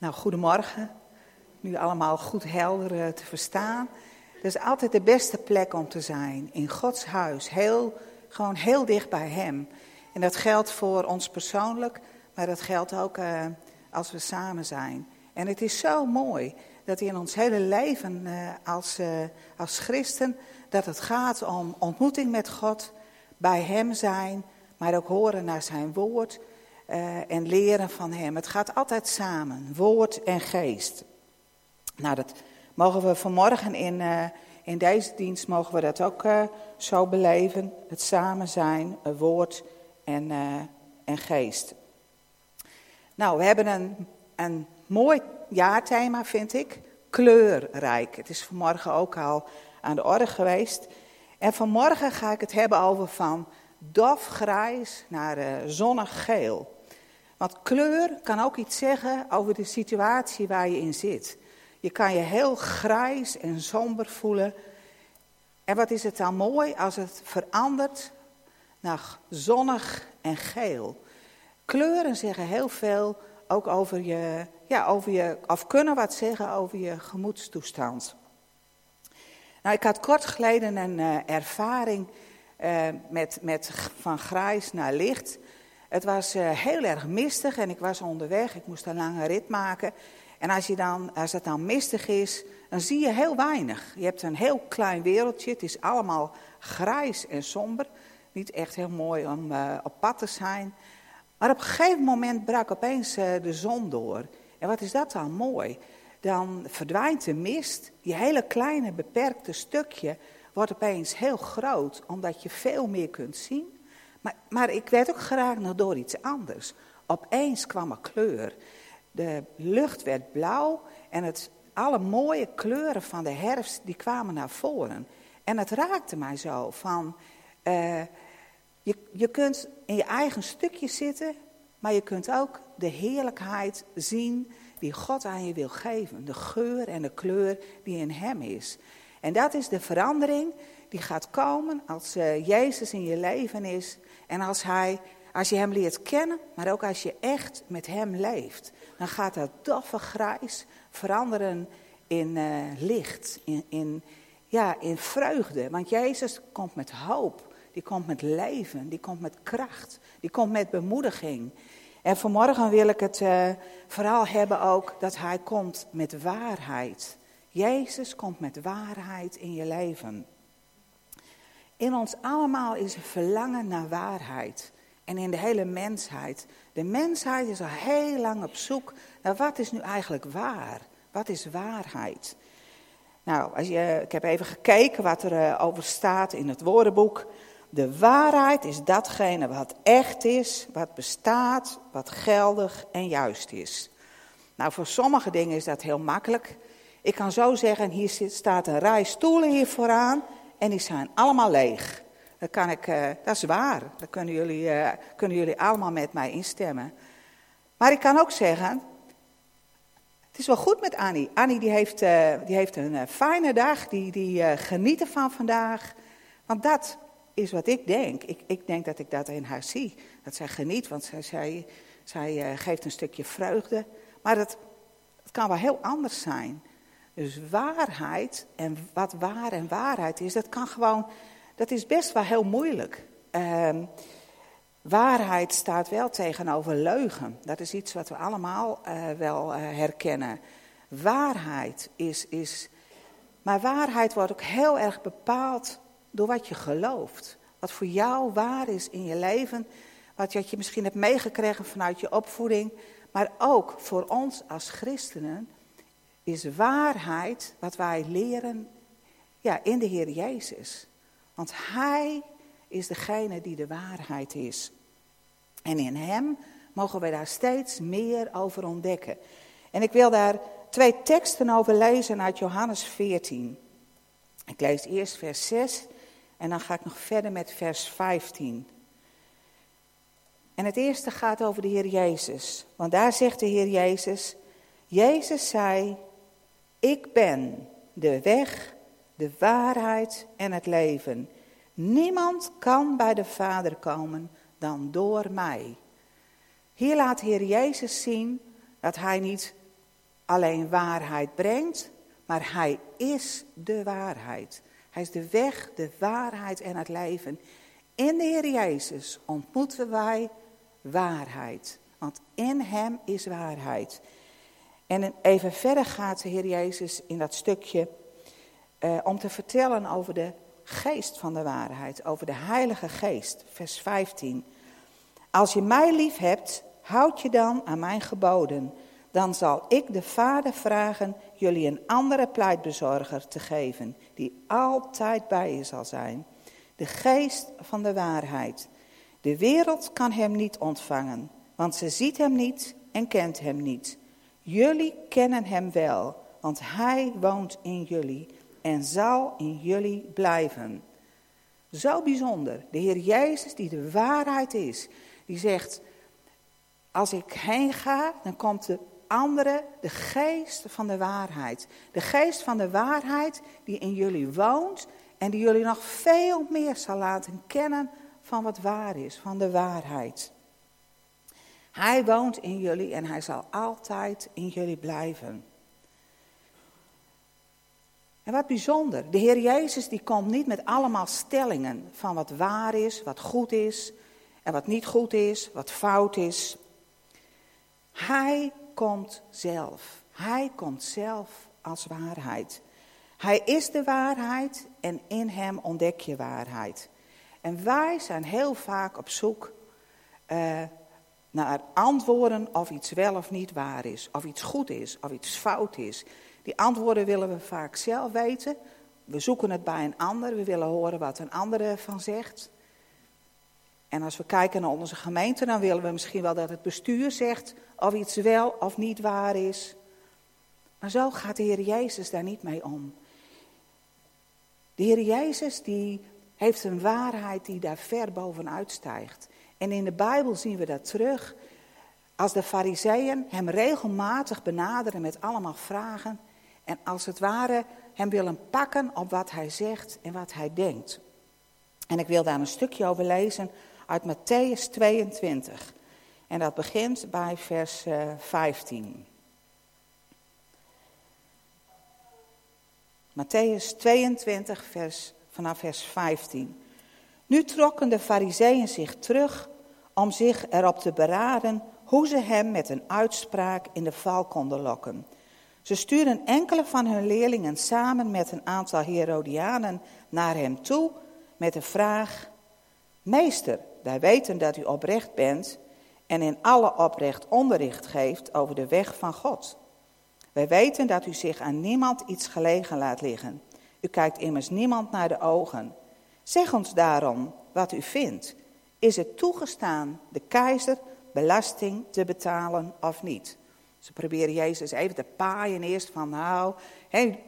Nou, goedemorgen. Nu allemaal goed helder eh, te verstaan. Dat is altijd de beste plek om te zijn. In Gods huis. Heel, gewoon heel dicht bij Hem. En dat geldt voor ons persoonlijk, maar dat geldt ook uh, als we samen zijn. En het is zo mooi dat in ons hele leven uh, als, als christen, dat het gaat om ontmoeting met God, bij Hem zijn, maar ook horen naar Zijn woord uh, en leren van Hem. Het gaat altijd samen, woord en geest. Nou, dat mogen we vanmorgen in, uh, in deze dienst mogen we dat ook uh, zo beleven. Het samen zijn, woord en, en geest. Nou, we hebben een, een mooi jaarthema, vind ik. Kleurrijk. Het is vanmorgen ook al aan de orde geweest. En vanmorgen ga ik het hebben over van dof grijs naar zonnig geel. Want kleur kan ook iets zeggen over de situatie waar je in zit. Je kan je heel grijs en somber voelen. En wat is het dan mooi als het verandert naar zonnig en geel. Kleuren zeggen heel veel ook over je, ja, over je, of kunnen wat zeggen over je gemoedstoestand. Nou, ik had kort geleden een uh, ervaring uh, met, met van grijs naar licht. Het was uh, heel erg mistig en ik was onderweg. Ik moest een lange rit maken. En als, je dan, als het dan mistig is, dan zie je heel weinig. Je hebt een heel klein wereldje. Het is allemaal grijs en somber. Niet echt heel mooi om uh, op pad te zijn. Maar op een gegeven moment brak opeens uh, de zon door. En wat is dat dan mooi? Dan verdwijnt de mist. Je hele kleine beperkte stukje wordt opeens heel groot, omdat je veel meer kunt zien. Maar, maar ik werd ook geraakt nog door iets anders. Opeens kwam er kleur. De lucht werd blauw en het, alle mooie kleuren van de herfst die kwamen naar voren. En het raakte mij zo van, uh, je, je kunt in je eigen stukje zitten, maar je kunt ook de heerlijkheid zien die God aan je wil geven. De geur en de kleur die in hem is. En dat is de verandering die gaat komen als uh, Jezus in je leven is. En als, hij, als je hem leert kennen, maar ook als je echt met hem leeft. Dan gaat dat doffe grijs veranderen in uh, licht, in, in, ja, in vreugde. Want Jezus komt met hoop, die komt met leven, die komt met kracht, die komt met bemoediging. En vanmorgen wil ik het uh, vooral hebben ook dat hij komt met waarheid. Jezus komt met waarheid in je leven. In ons allemaal is een verlangen naar waarheid. En in de hele mensheid. De mensheid is al heel lang op zoek naar wat is nu eigenlijk waar? Wat is waarheid? Nou, als je, ik heb even gekeken wat er uh, over staat in het woordenboek. De waarheid is datgene wat echt is, wat bestaat, wat geldig en juist is. Nou, voor sommige dingen is dat heel makkelijk. Ik kan zo zeggen, hier staat een rij stoelen hier vooraan en die zijn allemaal leeg. Dat, kan ik, uh, dat is waar, daar kunnen jullie, uh, kunnen jullie allemaal met mij instemmen. Maar ik kan ook zeggen, het is wel goed met Annie. Annie die heeft, uh, die heeft een fijne dag, die, die geniet ervan vandaag. Want dat is wat ik denk. Ik, ik denk dat ik dat in haar zie. Dat zij geniet, want zij, zij, zij geeft een stukje vreugde. Maar het, het kan wel heel anders zijn. Dus waarheid en wat waar en waarheid is, dat kan gewoon, dat is best wel heel moeilijk. Um, waarheid staat wel tegenover leugen. Dat is iets wat we allemaal uh, wel uh, herkennen. Waarheid is, is, maar waarheid wordt ook heel erg bepaald door wat je gelooft. Wat voor jou waar is in je leven, wat je misschien hebt meegekregen vanuit je opvoeding, maar ook voor ons als christenen is waarheid wat wij leren ja, in de Heer Jezus. Want Hij is degene die de waarheid is. En in Hem mogen wij daar steeds meer over ontdekken. En ik wil daar twee teksten over lezen uit Johannes 14. Ik lees eerst vers 6 en dan ga ik nog verder met vers 15. En het eerste gaat over de Heer Jezus. Want daar zegt de Heer Jezus, Jezus zei, ik ben de weg, de waarheid en het leven. Niemand kan bij de Vader komen dan door mij. Hier laat Heer Jezus zien dat hij niet alleen waarheid brengt, maar hij is de waarheid. Hij is de weg, de waarheid en het leven. In de Heer Jezus ontmoeten wij waarheid. Want in Hem is waarheid. En even verder gaat de Heer Jezus in dat stukje eh, om te vertellen over de geest van de waarheid, over de Heilige Geest, vers 15. Als je mij lief hebt, houd je dan aan mijn geboden. Dan zal ik de Vader vragen jullie een andere pleitbezorger te geven, die altijd bij je zal zijn. De geest van de waarheid. De wereld kan hem niet ontvangen, want ze ziet hem niet en kent hem niet. Jullie kennen hem wel, want hij woont in jullie en zal in jullie blijven. Zo bijzonder. De Heer Jezus, die de waarheid is, die zegt: Als ik heen ga, dan komt de andere, de geest van de waarheid. De geest van de waarheid die in jullie woont en die jullie nog veel meer zal laten kennen van wat waar is, van de waarheid. Hij woont in jullie en hij zal altijd in jullie blijven. En wat bijzonder, de Heer Jezus die komt niet met allemaal stellingen van wat waar is, wat goed is en wat niet goed is, wat fout is. Hij komt zelf. Hij komt zelf als waarheid. Hij is de waarheid en in hem ontdek je waarheid. En wij zijn heel vaak op zoek uh, naar antwoorden of iets wel of niet waar is, of iets goed is, of iets fout is. Die antwoorden willen we vaak zelf weten. We zoeken het bij een ander, we willen horen wat een ander ervan zegt. En als we kijken naar onze gemeente, dan willen we misschien wel dat het bestuur zegt of iets wel of niet waar is. Maar zo gaat de Heer Jezus daar niet mee om. De Heer Jezus die heeft een waarheid die daar ver bovenuit stijgt. En in de Bijbel zien we dat terug. Als de fariseeën hem regelmatig benaderen met allemaal vragen. En als het ware hem willen pakken op wat hij zegt en wat hij denkt. En ik wil daar een stukje over lezen uit Matthäus 22. En dat begint bij vers 15. Eh, Matthäus 22, vers, vanaf vers 15. Nu trokken de fariseeën zich terug om zich erop te beraden hoe ze hem met een uitspraak in de val konden lokken. Ze stuurden enkele van hun leerlingen samen met een aantal Herodianen naar hem toe met de vraag: Meester, wij weten dat u oprecht bent en in alle oprecht onderricht geeft over de weg van God. Wij weten dat u zich aan niemand iets gelegen laat liggen. U kijkt immers niemand naar de ogen. Zeg ons daarom wat u vindt. Is het toegestaan de keizer belasting te betalen of niet? Ze proberen Jezus even te paaien eerst van nou,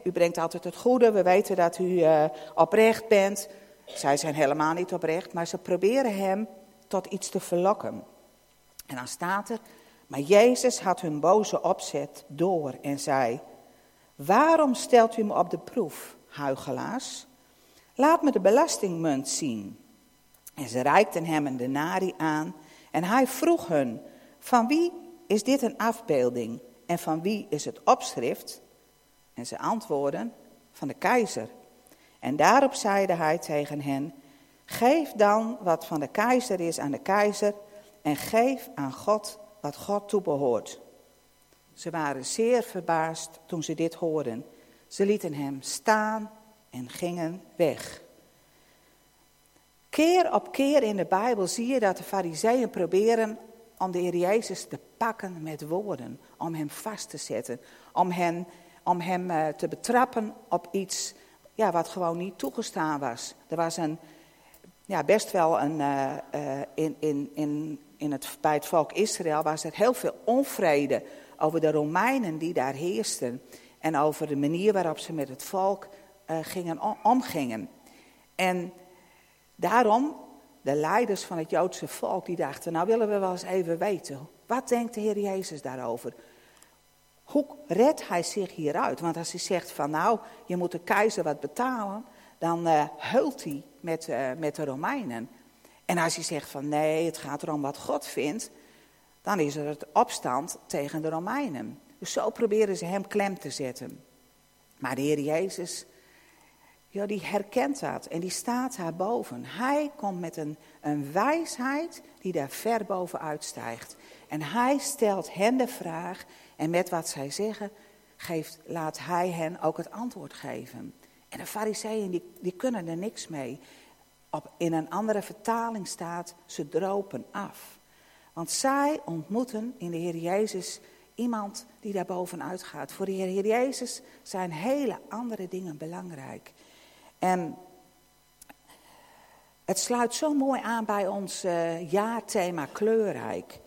u brengt altijd het goede, we weten dat u uh, oprecht bent. Zij zijn helemaal niet oprecht, maar ze proberen hem tot iets te verlokken. En dan staat er, maar Jezus had hun boze opzet door en zei, waarom stelt u me op de proef, huigelaars? Laat me de belastingmunt zien. En ze reikten hem een denari aan en hij vroeg hun, van wie is dit een afbeelding en van wie is het opschrift? En ze antwoorden, van de keizer. En daarop zeide hij tegen hen, geef dan wat van de keizer is aan de keizer en geef aan God wat God toebehoort. Ze waren zeer verbaasd toen ze dit hoorden. Ze lieten hem staan en gingen weg. Keer op keer in de Bijbel zie je dat de fariseeën proberen om de Heer Jezus te pakken met woorden, om hem vast te zetten, om hem, om hem uh, te betrappen op iets ja, wat gewoon niet toegestaan was. Er was een, ja, best wel een, uh, uh, in, in, in, in het, bij het volk Israël was er heel veel onvrede over de Romeinen die daar heersten en over de manier waarop ze met het volk gingen, omgingen. En daarom, de leiders van het Joodse volk, die dachten, nou willen we wel eens even weten, wat denkt de Heer Jezus daarover? Hoe redt hij zich hieruit? Want als hij zegt van nou, je moet de keizer wat betalen, dan uh, heult hij met, uh, met de Romeinen. En als hij zegt van nee, het gaat erom wat God vindt, dan is er het opstand tegen de Romeinen. Dus zo proberen ze hem klem te zetten. Maar de Heer Jezus, ja, die herkent dat en die staat daar boven. Hij komt met een, een wijsheid die daar ver bovenuit stijgt. En hij stelt hen de vraag en met wat zij zeggen, geeft, laat hij hen ook het antwoord geven. En de fariseeën die, die kunnen er niks mee. Op, in een andere vertaling staat, ze dropen af. Want zij ontmoeten in de Heer Jezus iemand die daar bovenuit gaat. Voor de Heer Jezus zijn hele andere dingen belangrijk. En het sluit zo mooi aan bij ons uh, jaarthema kleurrijk.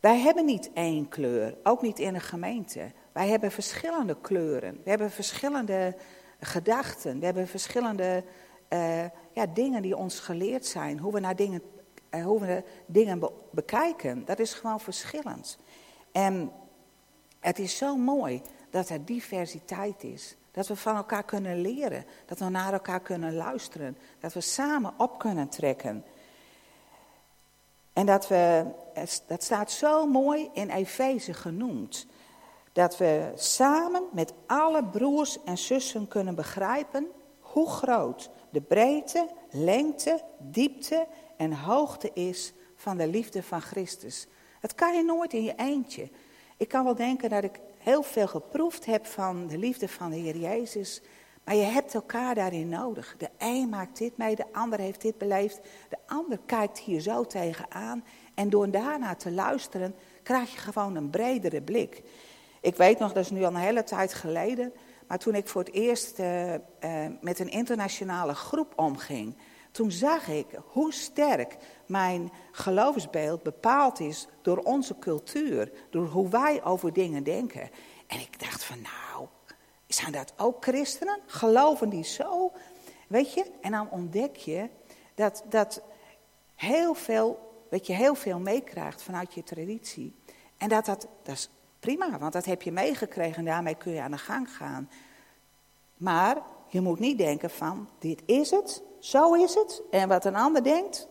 Wij hebben niet één kleur, ook niet in een gemeente. Wij hebben verschillende kleuren. We hebben verschillende gedachten. We hebben verschillende uh, ja, dingen die ons geleerd zijn. Hoe we naar dingen, uh, hoe we dingen be bekijken. Dat is gewoon verschillend. En het is zo mooi dat er diversiteit is. Dat we van elkaar kunnen leren. Dat we naar elkaar kunnen luisteren. Dat we samen op kunnen trekken. En dat we, dat staat zo mooi in Efeze genoemd. Dat we samen met alle broers en zussen kunnen begrijpen hoe groot de breedte, lengte, diepte en hoogte is van de liefde van Christus. Dat kan je nooit in je eentje. Ik kan wel denken dat ik heel veel geproefd heb van de liefde van de Heer Jezus. Maar je hebt elkaar daarin nodig. De een maakt dit mee, de ander heeft dit beleefd. De ander kijkt hier zo tegenaan. En door daarna te luisteren, krijg je gewoon een bredere blik. Ik weet nog, dat is nu al een hele tijd geleden. Maar toen ik voor het eerst uh, uh, met een internationale groep omging. Toen zag ik hoe sterk mijn geloofsbeeld bepaald is door onze cultuur, door hoe wij over dingen denken. En ik dacht van nou, zijn dat ook christenen? Geloven die zo? Weet je? En dan ontdek je dat, dat heel veel, dat je heel veel meekrijgt vanuit je traditie. En dat, dat, dat is prima, want dat heb je meegekregen en daarmee kun je aan de gang gaan. Maar je moet niet denken van, dit is het, zo is het. En wat een ander denkt,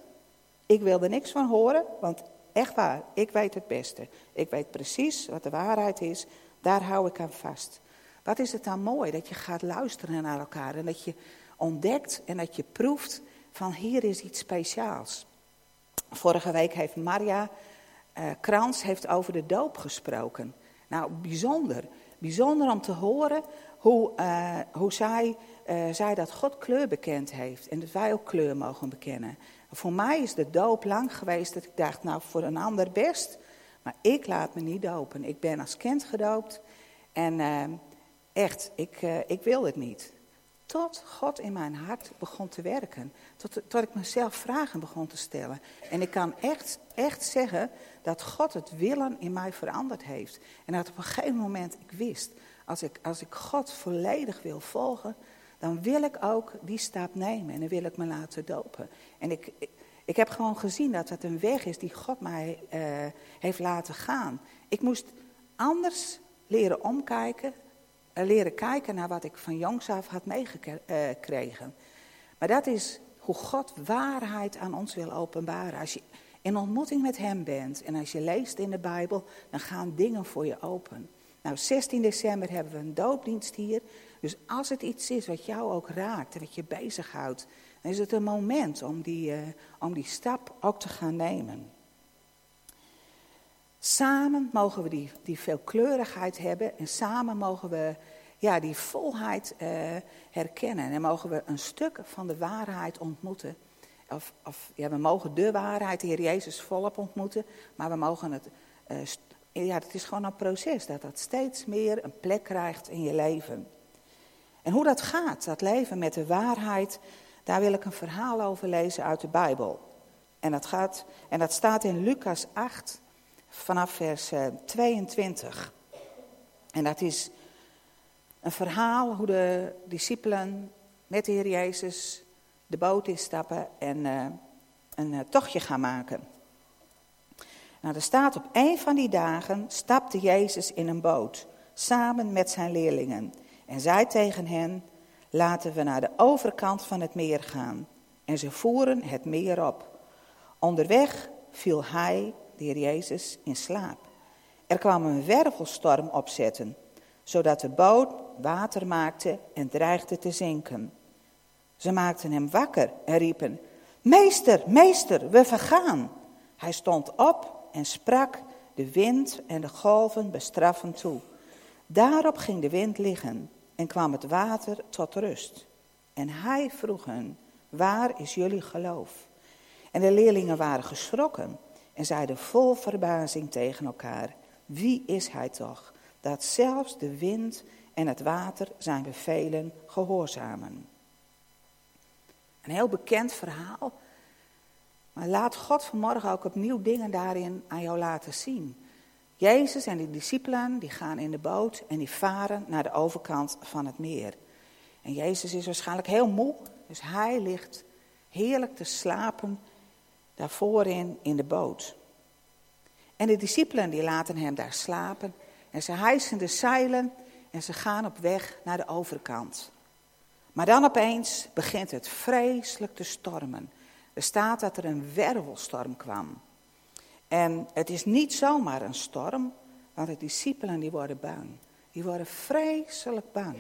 ik wil er niks van horen, want echt waar, ik weet het beste. Ik weet precies wat de waarheid is, daar hou ik aan vast. Wat is het dan mooi dat je gaat luisteren naar elkaar en dat je ontdekt en dat je proeft van hier is iets speciaals. Vorige week heeft Maria uh, Krans heeft over de doop gesproken. Nou, bijzonder. Bijzonder om te horen hoe, uh, hoe zij, uh, zij dat God kleur bekend heeft en dat wij ook kleur mogen bekennen. Voor mij is de doop lang geweest dat ik dacht, nou voor een ander best, maar ik laat me niet dopen. Ik ben als kind gedoopt en uh, echt, ik, ik wil het niet. Tot God in mijn hart begon te werken. Tot, tot ik mezelf vragen begon te stellen. En ik kan echt, echt zeggen dat God het willen in mij veranderd heeft. En dat op een gegeven moment ik wist, als ik, als ik God volledig wil volgen, dan wil ik ook die stap nemen en dan wil ik me laten dopen. En ik, ik, heb gewoon gezien dat het een weg is die God mij uh, heeft laten gaan. Ik moest anders leren omkijken, uh, leren kijken naar wat ik van jongs af had meegekregen. Maar dat is hoe God waarheid aan ons wil openbaren. Als je in ontmoeting met Hem bent en als je leest in de Bijbel, dan gaan dingen voor je open. Nou, 16 december hebben we een doopdienst hier. Dus als het iets is wat jou ook raakt en wat je bezighoudt, dan is het een moment om die, uh, om die stap ook te gaan nemen. Samen mogen we die, die veelkleurigheid hebben en samen mogen we ja, die volheid uh, herkennen. En mogen we een stuk van de waarheid ontmoeten. Of, of ja, we mogen de waarheid, de Heer Jezus, volop ontmoeten, maar we mogen het uh, ja, het is gewoon een proces dat dat steeds meer een plek krijgt in je leven. En hoe dat gaat, dat leven met de waarheid, daar wil ik een verhaal over lezen uit de Bijbel. En dat, gaat, en dat staat in Lucas 8 vanaf vers 22. Eh, en dat is een verhaal hoe de discipelen met de Heer Jezus de boot instappen en uh, een uh, tochtje gaan maken. Nou, er staat op een van die dagen stapte Jezus in een boot samen met zijn leerlingen en zei tegen hen: Laten we naar de overkant van het meer gaan. En ze voeren het meer op. Onderweg viel hij, de Jezus, in slaap. Er kwam een wervelstorm opzetten, zodat de boot water maakte en dreigde te zinken. Ze maakten hem wakker en riepen: Meester, meester, we vergaan. Hij stond op en sprak de wind en de golven bestraffend toe. Daarop ging de wind liggen en kwam het water tot rust. En hij vroeg hen: Waar is jullie geloof? En de leerlingen waren geschrokken en zeiden vol verbazing tegen elkaar: Wie is hij toch, dat zelfs de wind en het water zijn bevelen gehoorzamen? Een heel bekend verhaal. Maar laat God vanmorgen ook opnieuw dingen daarin aan jou laten zien. Jezus en de discipelen die gaan in de boot en die varen naar de overkant van het meer. En Jezus is waarschijnlijk heel moe, dus hij ligt heerlijk te slapen daarvoor in, in de boot. En de discipelen die laten hem daar slapen en ze hijsen de zeilen en ze gaan op weg naar de overkant. Maar dan opeens begint het vreselijk te stormen. Er staat dat er een wervelstorm kwam. En het is niet zomaar een storm, want de discipelen die worden bang. Die worden vreselijk bang.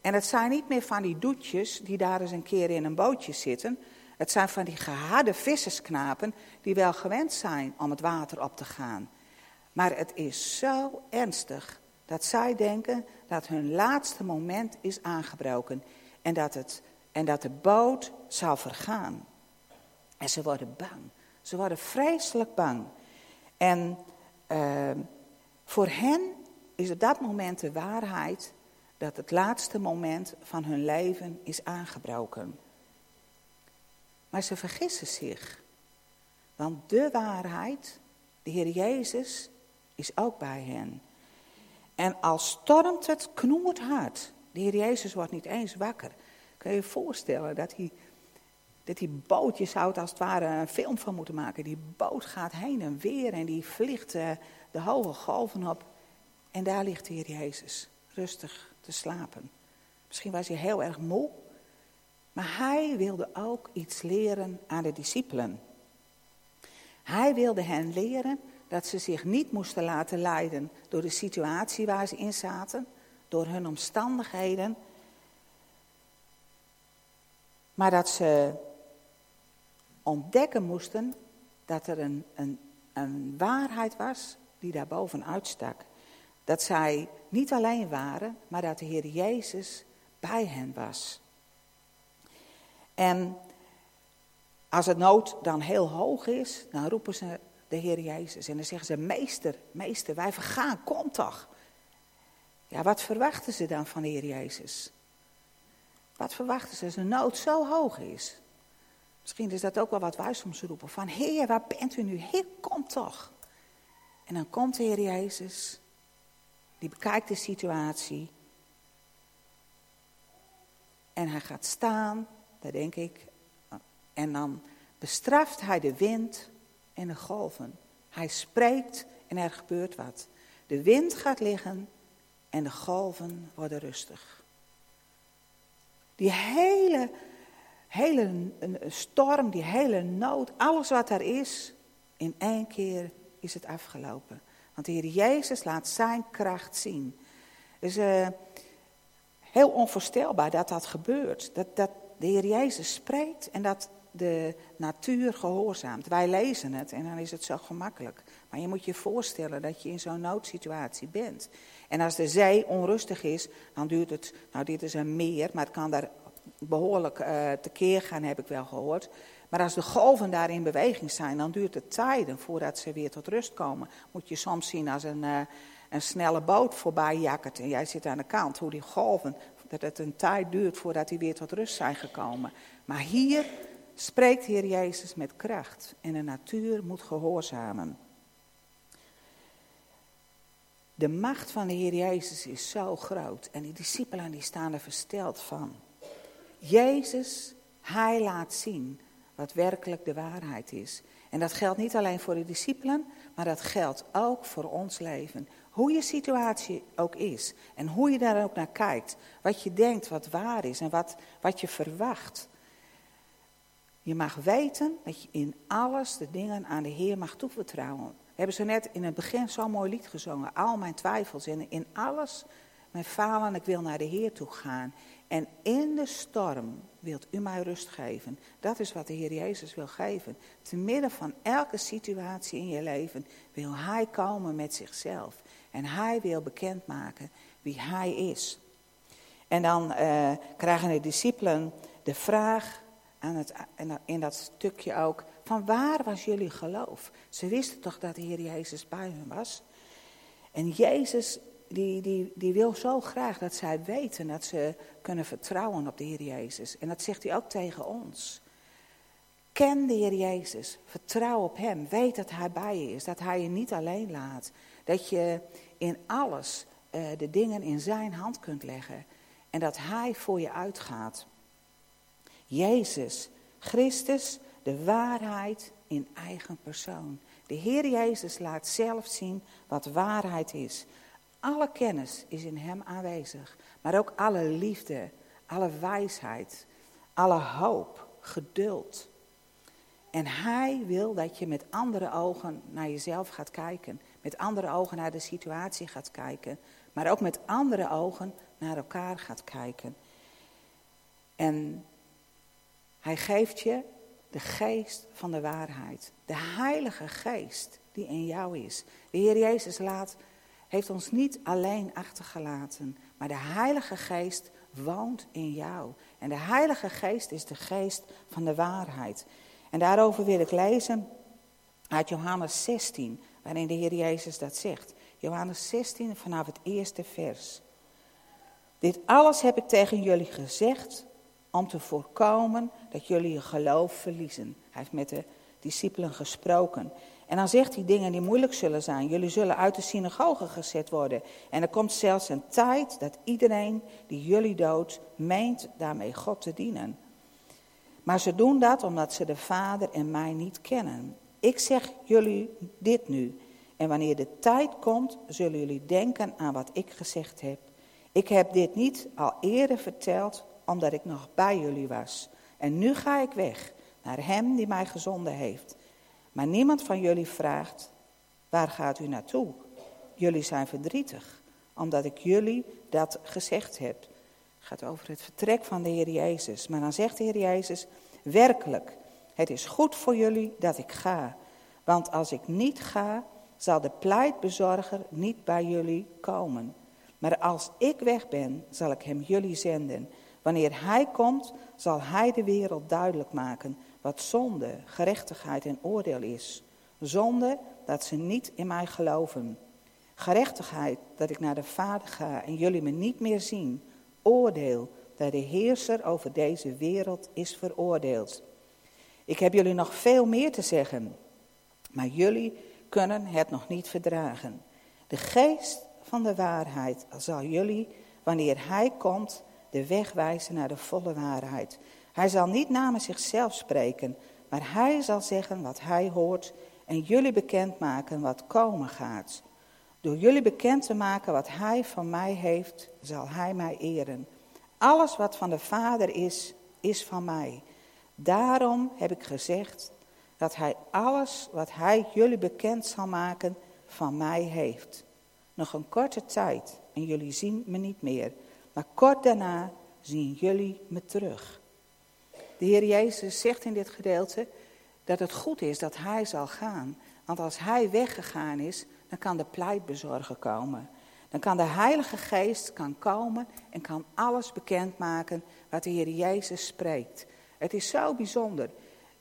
En het zijn niet meer van die doetjes die daar eens een keer in een bootje zitten. Het zijn van die geharde vissersknapen die wel gewend zijn om het water op te gaan. Maar het is zo ernstig dat zij denken dat hun laatste moment is aangebroken en dat, het, en dat de boot zal vergaan. En ze worden bang. Ze worden vreselijk bang. En uh, voor hen is op dat moment de waarheid dat het laatste moment van hun leven is aangebroken. Maar ze vergissen zich. Want de waarheid, de Heer Jezus, is ook bij hen. En als stormt het knoeit hard. De Heer Jezus wordt niet eens wakker. Kun je je voorstellen dat hij, dat die boot, je zou als het ware een film van moeten maken. Die boot gaat heen en weer en die vliegt uh, de hoge golven op. En daar ligt de Heer Jezus, rustig te slapen. Misschien was hij heel erg moe, maar hij wilde ook iets leren aan de discipelen. Hij wilde hen leren dat ze zich niet moesten laten leiden door de situatie waar ze in zaten, door hun omstandigheden, maar dat ze ontdekken moesten dat er een, een, een waarheid was die daar bovenuit stak. Dat zij niet alleen waren, maar dat de Heer Jezus bij hen was. En als het nood dan heel hoog is, dan roepen ze de Heer Jezus. En dan zeggen ze, meester, meester, wij vergaan, kom toch. Ja, wat verwachten ze dan van de Heer Jezus? Wat verwachten ze als de nood zo hoog is? Misschien is dat ook wel wat wij soms roepen. Van, Heer, waar bent u nu? Heer, kom toch. En dan komt de Heer Jezus. Die bekijkt de situatie. En hij gaat staan, denk ik. En dan bestraft hij de wind en de golven. Hij spreekt en er gebeurt wat. De wind gaat liggen en de golven worden rustig. Die hele, hele storm, die hele nood, alles wat er is, in één keer is het afgelopen. Want de Heer Jezus laat zijn kracht zien. Is uh, heel onvoorstelbaar dat dat gebeurt. Dat, dat de Heer Jezus spreekt en dat de natuur gehoorzaamt. Wij lezen het en dan is het zo gemakkelijk. Maar je moet je voorstellen dat je in zo'n noodsituatie bent. En als de zee onrustig is, dan duurt het, nou dit is een meer, maar het kan daar behoorlijk uh, tekeer gaan, heb ik wel gehoord. Maar als de golven daar in beweging zijn, dan duurt het tijden voordat ze weer tot rust komen. Moet je soms zien als een, uh, een snelle boot voorbij jakkert en jij zit aan de kant, hoe die golven, dat het een tijd duurt voordat die weer tot rust zijn gekomen. Maar hier spreekt Heer Jezus met kracht en de natuur moet gehoorzamen. De macht van de Heer Jezus is zo groot en die discipelen die staan er versteld van. Jezus, Hij laat zien wat werkelijk de waarheid is. En dat geldt niet alleen voor de discipelen, maar dat geldt ook voor ons leven. Hoe je situatie ook is en hoe je daar ook naar kijkt, wat je denkt wat waar is en wat, wat je verwacht. Je mag weten dat je in alles de dingen aan de Heer mag toevertrouwen. We hebben zo net in het begin zo'n mooi lied gezongen. Al mijn twijfels en in alles mijn falen, ik wil naar de Heer toe gaan. En in de storm wilt u mij rust geven. Dat is wat de Heer Jezus wil geven. Te midden van elke situatie in je leven wil Hij komen met zichzelf. En Hij wil bekendmaken wie Hij is. En dan uh, krijgen de discipelen de vraag, aan het, in dat stukje ook, van waar was jullie geloof? Ze wisten toch dat de Heer Jezus bij hen was? En Jezus, die, die, die wil zo graag dat zij weten dat ze kunnen vertrouwen op de Heer Jezus. En dat zegt hij ook tegen ons. Ken de Heer Jezus, vertrouw op Hem, weet dat Hij bij je is, dat Hij je niet alleen laat. Dat je in alles uh, de dingen in Zijn hand kunt leggen en dat Hij voor je uitgaat. Jezus, Christus, de waarheid in eigen persoon. De Heer Jezus laat zelf zien wat waarheid is. Alle kennis is in Hem aanwezig, maar ook alle liefde, alle wijsheid, alle hoop, geduld. En Hij wil dat je met andere ogen naar jezelf gaat kijken, met andere ogen naar de situatie gaat kijken, maar ook met andere ogen naar elkaar gaat kijken. En Hij geeft je de geest van de waarheid. De Heilige Geest die in jou is. De Heer Jezus laat, heeft ons niet alleen achtergelaten, maar de Heilige Geest woont in jou. En de Heilige Geest is de geest van de waarheid. En daarover wil ik lezen uit Johannes 16, waarin de Heer Jezus dat zegt. Johannes 16 vanaf het eerste vers. Dit alles heb ik tegen jullie gezegd om te voorkomen dat jullie je geloof verliezen. Hij heeft met de discipelen gesproken. En dan zegt hij dingen die moeilijk zullen zijn. Jullie zullen uit de synagoge gezet worden. En er komt zelfs een tijd dat iedereen die jullie doodt, meent daarmee God te dienen. Maar ze doen dat omdat ze de Vader en mij niet kennen. Ik zeg jullie dit nu. En wanneer de tijd komt, zullen jullie denken aan wat ik gezegd heb. Ik heb dit niet al eerder verteld, omdat ik nog bij jullie was. En nu ga ik weg naar Hem die mij gezonden heeft. Maar niemand van jullie vraagt, waar gaat u naartoe? Jullie zijn verdrietig, omdat ik jullie dat gezegd heb. Het gaat over het vertrek van de Heer Jezus. Maar dan zegt de Heer Jezus, werkelijk, het is goed voor jullie dat ik ga. Want als ik niet ga, zal de pleitbezorger niet bij jullie komen. Maar als ik weg ben, zal ik hem jullie zenden. Wanneer hij komt, zal hij de wereld duidelijk maken wat zonde, gerechtigheid en oordeel is. Zonde dat ze niet in mij geloven. Gerechtigheid dat ik naar de Vader ga en jullie me niet meer zien. Oordeel dat de heerser over deze wereld is veroordeeld. Ik heb jullie nog veel meer te zeggen, maar jullie kunnen het nog niet verdragen. De geest van de waarheid zal jullie, wanneer hij komt, de weg wijzen naar de volle waarheid. Hij zal niet namens zichzelf spreken, maar hij zal zeggen wat hij hoort en jullie bekendmaken wat komen gaat. Door jullie bekend te maken wat hij van mij heeft, zal hij mij eren. Alles wat van de Vader is, is van mij. Daarom heb ik gezegd dat hij alles wat hij jullie bekend zal maken, van mij heeft. Nog een korte tijd en jullie zien me niet meer, maar kort daarna zien jullie me terug. De Heer Jezus zegt in dit gedeelte dat het goed is dat Hij zal gaan. Want als Hij weggegaan is, dan kan de pleitbezorger komen. Dan kan de Heilige Geest kan komen en kan alles bekendmaken wat de Heer Jezus spreekt. Het is zo bijzonder.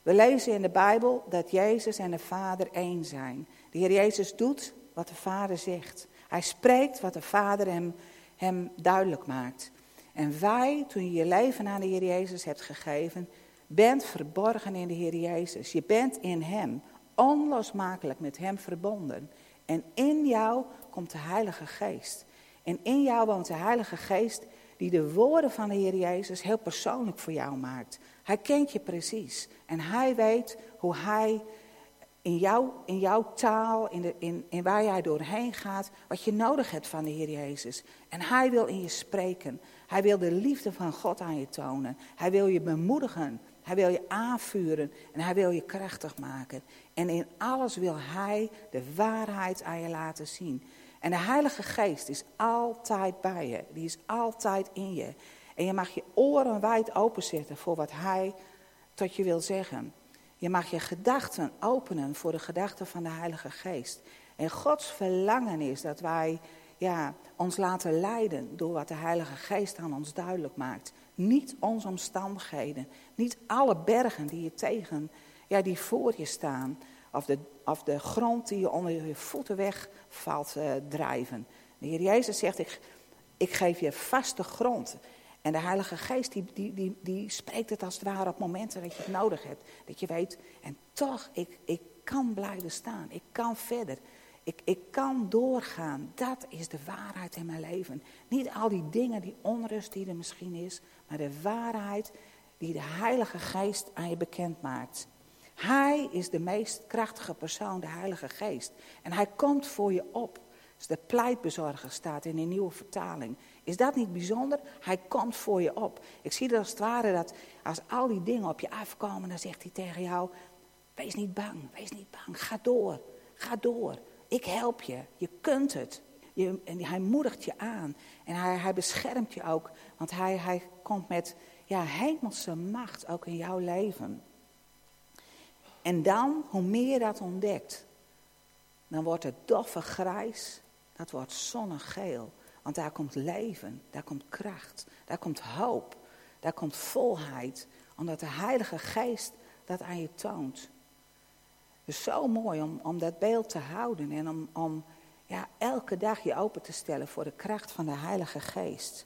We lezen in de Bijbel dat Jezus en de Vader één zijn. De Heer Jezus doet wat de Vader zegt. Hij spreekt wat de Vader hem, hem duidelijk maakt. En wij, toen je je leven aan de Heer Jezus hebt gegeven, bent verborgen in de Heer Jezus. Je bent in Hem, onlosmakelijk met Hem verbonden. En in jou komt de Heilige Geest. En in jou woont de Heilige Geest die de woorden van de Heer Jezus heel persoonlijk voor jou maakt. Hij kent je precies. En hij weet hoe hij in, jou, in jouw taal, in, de, in, in waar jij doorheen gaat, wat je nodig hebt van de Heer Jezus. En hij wil in je spreken. Hij wil de liefde van God aan je tonen. Hij wil je bemoedigen. Hij wil je aanvuren en hij wil je krachtig maken. En in alles wil hij de waarheid aan je laten zien. En de Heilige Geest is altijd bij je. Die is altijd in je. En je mag je oren wijd openzetten voor wat hij tot je wil zeggen. Je mag je gedachten openen voor de gedachten van de Heilige Geest. En Gods verlangen is dat wij ja, ons laten leiden door wat de Heilige Geest aan ons duidelijk maakt. Niet onze omstandigheden, niet alle bergen die je tegen, ja, die voor je staan. Of de, of de grond die je onder je voeten weg valt uh, drijven. De Heer Jezus zegt, ik, ik geef je vaste grond. En de Heilige Geest die, die, die, die spreekt het als het ware op momenten dat je het nodig hebt. Dat je weet, en toch, ik, ik kan blijven staan. Ik kan verder. Ik, ik kan doorgaan. Dat is de waarheid in mijn leven. Niet al die dingen, die onrust die er misschien is. Maar de waarheid die de Heilige Geest aan je bekend maakt. Hij is de meest krachtige persoon, de Heilige Geest. En hij komt voor je op. Dus de pleitbezorger staat in een nieuwe vertaling. Is dat niet bijzonder? Hij komt voor je op. Ik zie het als het ware dat als al die dingen op je afkomen, dan zegt hij tegen jou: Wees niet bang, wees niet bang, ga door, ga door. Ik help je, je kunt het. Je, en hij moedigt je aan en hij, hij beschermt je ook, want hij, hij komt met ja, hemelse macht ook in jouw leven. En dan, hoe meer je dat ontdekt, dan wordt het doffe grijs, dat wordt zonnegeel. Want daar komt leven, daar komt kracht, daar komt hoop, daar komt volheid. Omdat de Heilige Geest dat aan je toont. Is zo mooi om, om dat beeld te houden en om, om ja, elke dag je open te stellen voor de kracht van de Heilige Geest.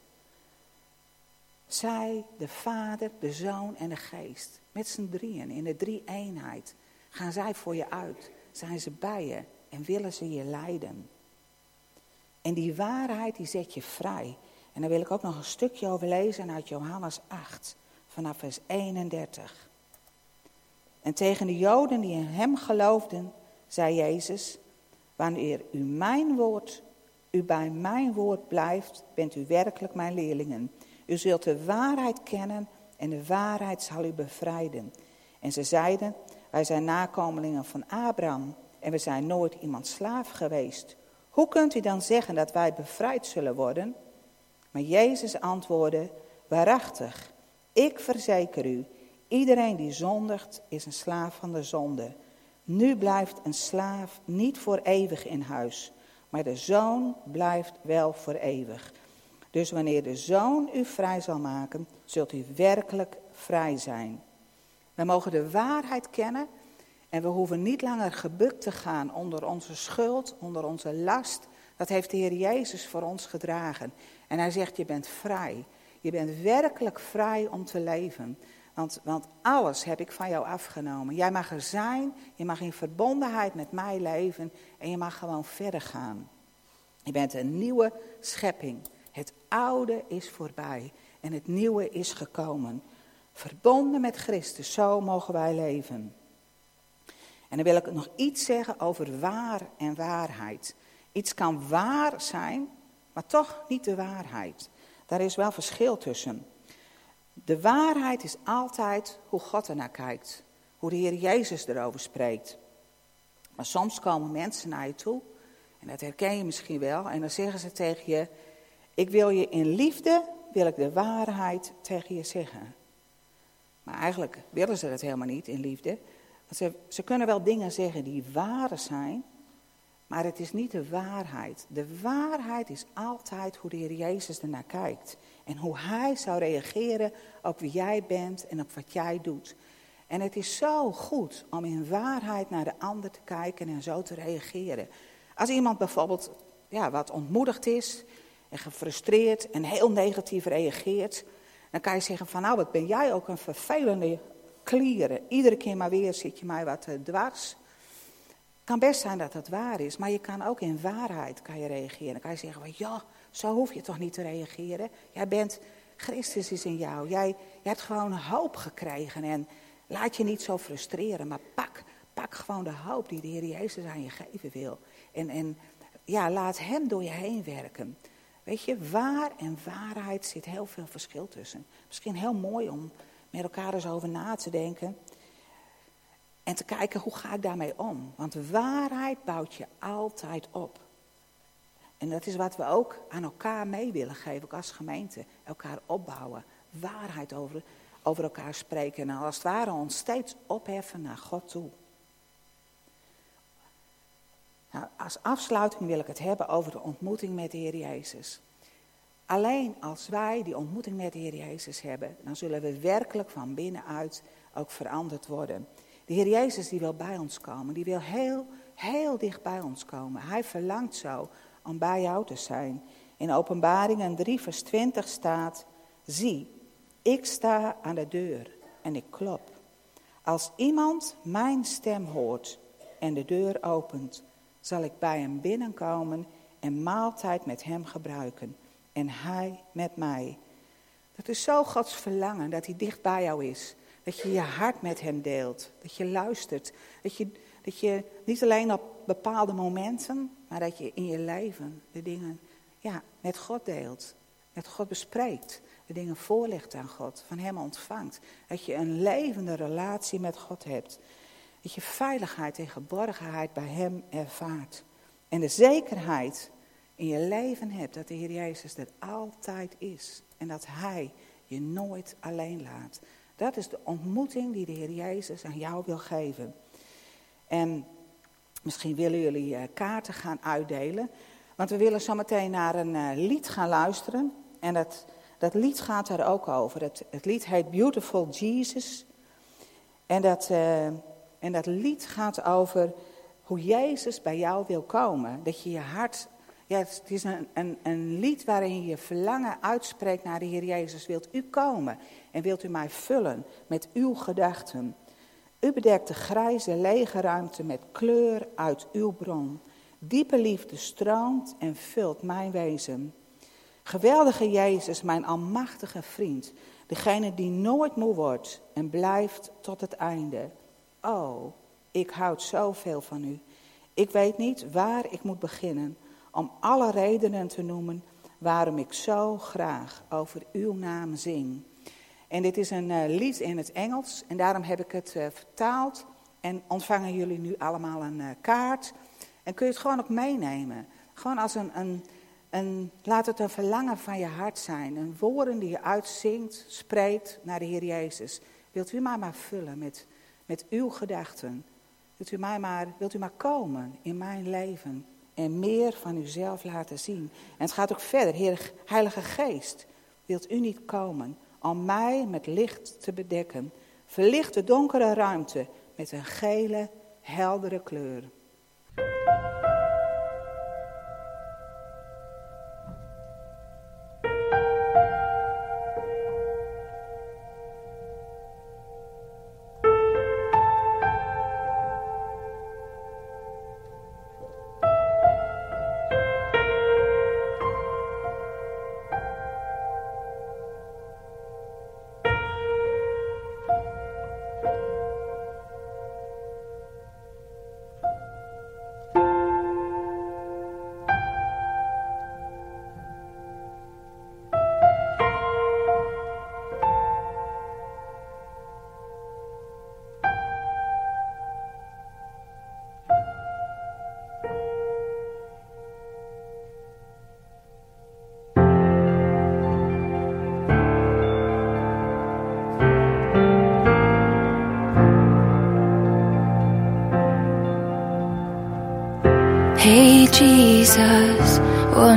Zij, de Vader, de Zoon en de Geest, met z'n drieën in de drie eenheid, gaan zij voor je uit, zijn ze bij je en willen ze je leiden. En die waarheid die zet je vrij. En daar wil ik ook nog een stukje over lezen uit Johannes 8, vanaf vers 31. En tegen de Joden die in hem geloofden, zei Jezus, wanneer u mijn woord, u bij mijn woord blijft, bent u werkelijk mijn leerlingen. U zult de waarheid kennen en de waarheid zal u bevrijden. En ze zeiden, wij zijn nakomelingen van Abraham en we zijn nooit iemand slaaf geweest. Hoe kunt u dan zeggen dat wij bevrijd zullen worden? Maar Jezus antwoordde, waarachtig, ik verzeker u, iedereen die zondigt is een slaaf van de zonde. Nu blijft een slaaf niet voor eeuwig in huis, maar de zoon blijft wel voor eeuwig. Dus wanneer de zoon u vrij zal maken, zult u werkelijk vrij zijn. We mogen de waarheid kennen en we hoeven niet langer gebukt te gaan onder onze schuld, onder onze last. Dat heeft de Heer Jezus voor ons gedragen. En hij zegt, je bent vrij. Je bent werkelijk vrij om te leven. Want, want alles heb ik van jou afgenomen. Jij mag er zijn, je mag in verbondenheid met mij leven en je mag gewoon verder gaan. Je bent een nieuwe schepping. Het oude is voorbij en het nieuwe is gekomen. Verbonden met Christus, zo mogen wij leven. En dan wil ik nog iets zeggen over waar en waarheid. Iets kan waar zijn, maar toch niet de waarheid. Daar is wel verschil tussen. De waarheid is altijd hoe God ernaar kijkt. Hoe de Heer Jezus erover spreekt. Maar soms komen mensen naar je toe, en dat herken je misschien wel, en dan zeggen ze tegen je: Ik wil je in liefde, wil ik de waarheid tegen je zeggen. Maar eigenlijk willen ze dat helemaal niet in liefde. Ze, ze kunnen wel dingen zeggen die waar zijn, maar het is niet de waarheid. De waarheid is altijd hoe de Heer Jezus ernaar kijkt. En hoe Hij zou reageren op wie jij bent en op wat jij doet. En het is zo goed om in waarheid naar de ander te kijken en zo te reageren. Als iemand bijvoorbeeld ja, wat ontmoedigd is en gefrustreerd en heel negatief reageert, dan kan je zeggen van nou, wat ben jij ook een vervelende Iedere keer maar weer zit je mij wat uh, dwars. Het kan best zijn dat het waar is, maar je kan ook in waarheid kan je reageren. Dan kan je zeggen, van, ja, zo hoef je toch niet te reageren. Jij bent, Christus is in jou. Jij, jij hebt gewoon hoop gekregen en laat je niet zo frustreren, maar pak, pak gewoon de hoop die de Heer Jezus aan je geven wil. En, en ja, laat Hem door je heen werken. Weet je, waar en waarheid zit heel veel verschil tussen. Misschien heel mooi om met elkaar eens over na te denken. En te kijken hoe ga ik daarmee om. Want waarheid bouwt je altijd op. En dat is wat we ook aan elkaar mee willen geven, ook als gemeente. Elkaar opbouwen. Waarheid over, over elkaar spreken. En als het ware ons steeds opheffen naar God toe. Nou, als afsluiting wil ik het hebben over de ontmoeting met de Heer Jezus. Alleen als wij die ontmoeting met de Heer Jezus hebben, dan zullen we werkelijk van binnenuit ook veranderd worden. De Heer Jezus die wil bij ons komen, die wil heel, heel dicht bij ons komen. Hij verlangt zo om bij jou te zijn. In Openbaringen 3 vers 20 staat, zie, ik sta aan de deur en ik klop. Als iemand mijn stem hoort en de deur opent, zal ik bij hem binnenkomen en maaltijd met hem gebruiken. En hij met mij. Dat is zo Gods verlangen dat hij dicht bij jou is. Dat je je hart met hem deelt. Dat je luistert. Dat je, dat je niet alleen op bepaalde momenten, maar dat je in je leven de dingen ja, met God deelt. Met God bespreekt. De dingen voorlegt aan God. Van hem ontvangt. Dat je een levende relatie met God hebt. Dat je veiligheid en geborgenheid bij Hem ervaart. En de zekerheid in je leven hebt dat de Heer Jezus er altijd is. En dat Hij je nooit alleen laat. Dat is de ontmoeting die de Heer Jezus aan jou wil geven. En misschien willen jullie eh, kaarten gaan uitdelen. Want we willen zo meteen naar een eh, lied gaan luisteren. En dat, dat lied gaat daar ook over. Het, het lied heet Beautiful Jesus. En dat, uh, en dat lied gaat over hoe Jezus bij jou wil komen. Dat je je hart. Ja, het is een, een, lied waarin je verlangen uitspreekt naar de Heer Jezus. Wilt u komen en wilt u mij vullen met uw gedachten? U bedekt de grijze lege ruimte met kleur uit uw bron. Diepe liefde stroomt en vult mijn wezen. Geweldige Jezus, mijn almachtige vriend. Degene die nooit moe wordt en blijft tot het einde. Oh, ik houd zoveel van u. Ik weet niet waar ik moet beginnen om alle redenen te noemen waarom ik zo graag over uw naam zing. En dit is een uh, lied in het Engels en daarom heb ik het uh, vertaald en ontvangen jullie nu allemaal een uh, kaart. En kun je het gewoon ook meenemen. Gewoon als een, een, een, laat het een verlangen van je hart zijn. Een woorden die je uitzingt, spreekt naar de Heer Jezus. Wilt u mij maar vullen met met uw gedachten. Wilt u, mij maar, wilt u maar komen in mijn leven en meer van uzelf laten zien. En het gaat ook verder. Heer, Heilige Geest, wilt u niet komen om mij met licht te bedekken? Verlicht de donkere ruimte met een gele, heldere kleur.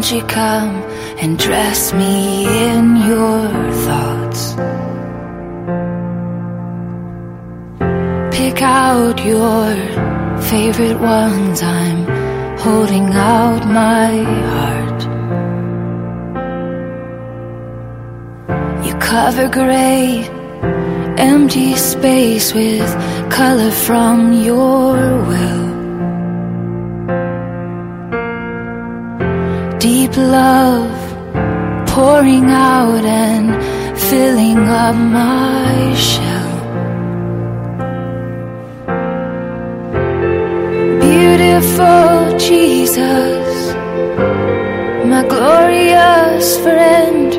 Won't you come and dress me in your thoughts? Pick out your favorite ones, I'm holding out my heart. You cover gray, empty space with color from your will. Love pouring out and filling up my shell. Beautiful Jesus, my glorious friend,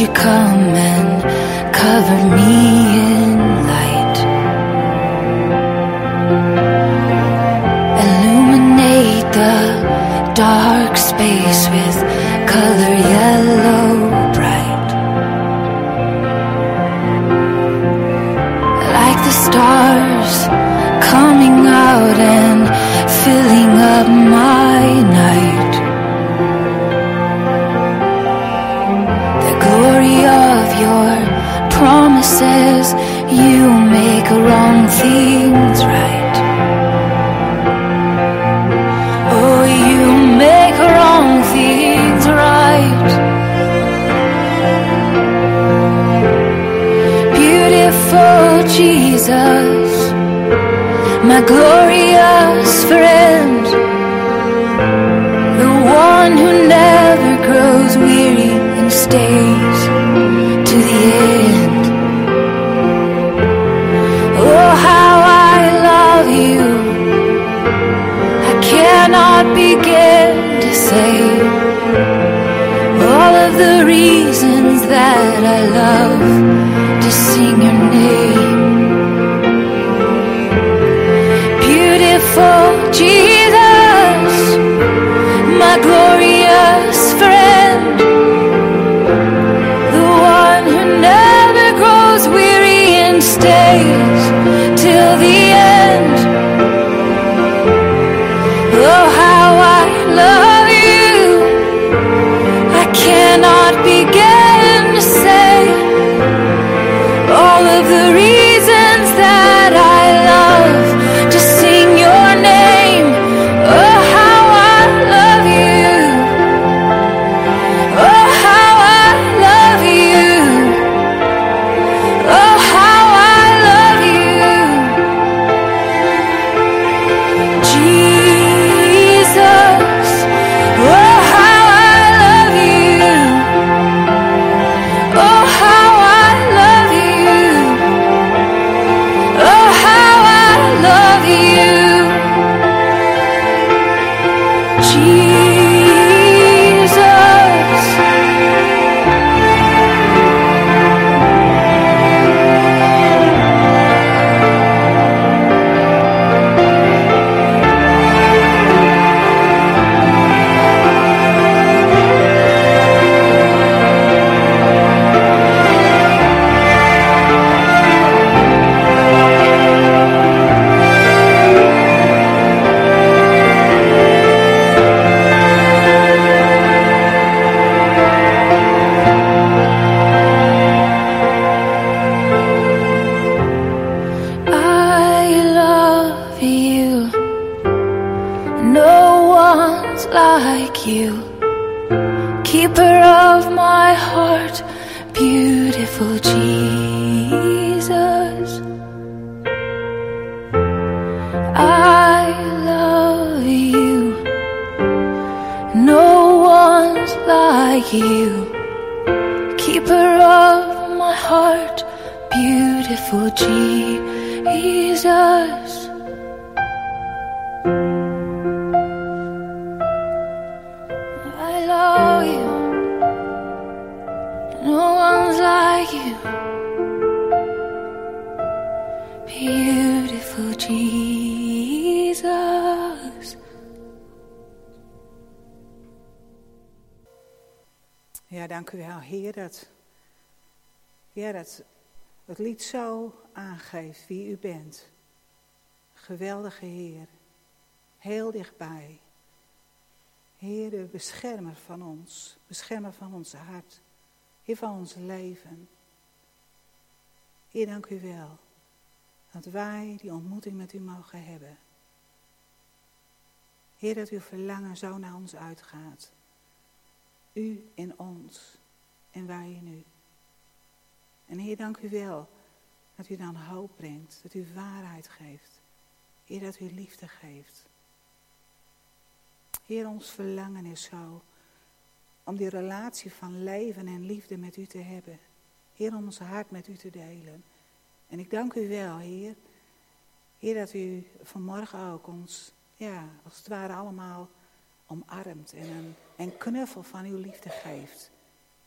you come and cover me Jesus, my glorious friend, the one who never grows weary and stays to the end. Oh, how I love you. I cannot begin to say all of the reasons that I love to sing your Jesus, my glorious friend, the one who never grows weary and stays till the het lied zo aangeeft wie u bent. Geweldige Heer, heel dichtbij. Heer, de beschermer van ons, beschermer van ons hart, Heer van ons leven. Heer, dank u wel dat wij die ontmoeting met u mogen hebben. Heer, dat uw verlangen zo naar ons uitgaat. U in ons en wij in u. En Heer, dank u wel dat u dan hoop brengt, dat u waarheid geeft. Heer, dat u liefde geeft. Heer, ons verlangen is zo om die relatie van leven en liefde met u te hebben. Heer, om ons hart met u te delen. En ik dank u wel, Heer. Heer, dat u vanmorgen ook ons, ja, als het ware allemaal omarmt en een, knuffel van uw liefde geeft.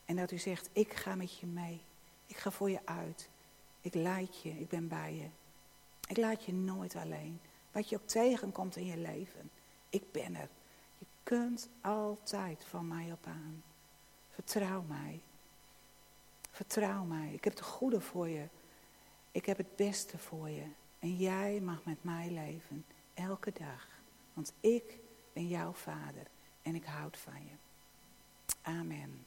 En dat u zegt, ik ga met je mee. Ik ga voor je uit. Ik leid je, ik ben bij je. Ik laat je nooit alleen. Wat je ook tegenkomt in je leven. Ik ben er. Je kunt altijd van mij op aan. Vertrouw mij. Vertrouw mij. Ik heb het goede voor je. Ik heb het beste voor je. En jij mag met mij leven. Elke dag. Want ik ben jouw vader. En ik houd van je. Amen.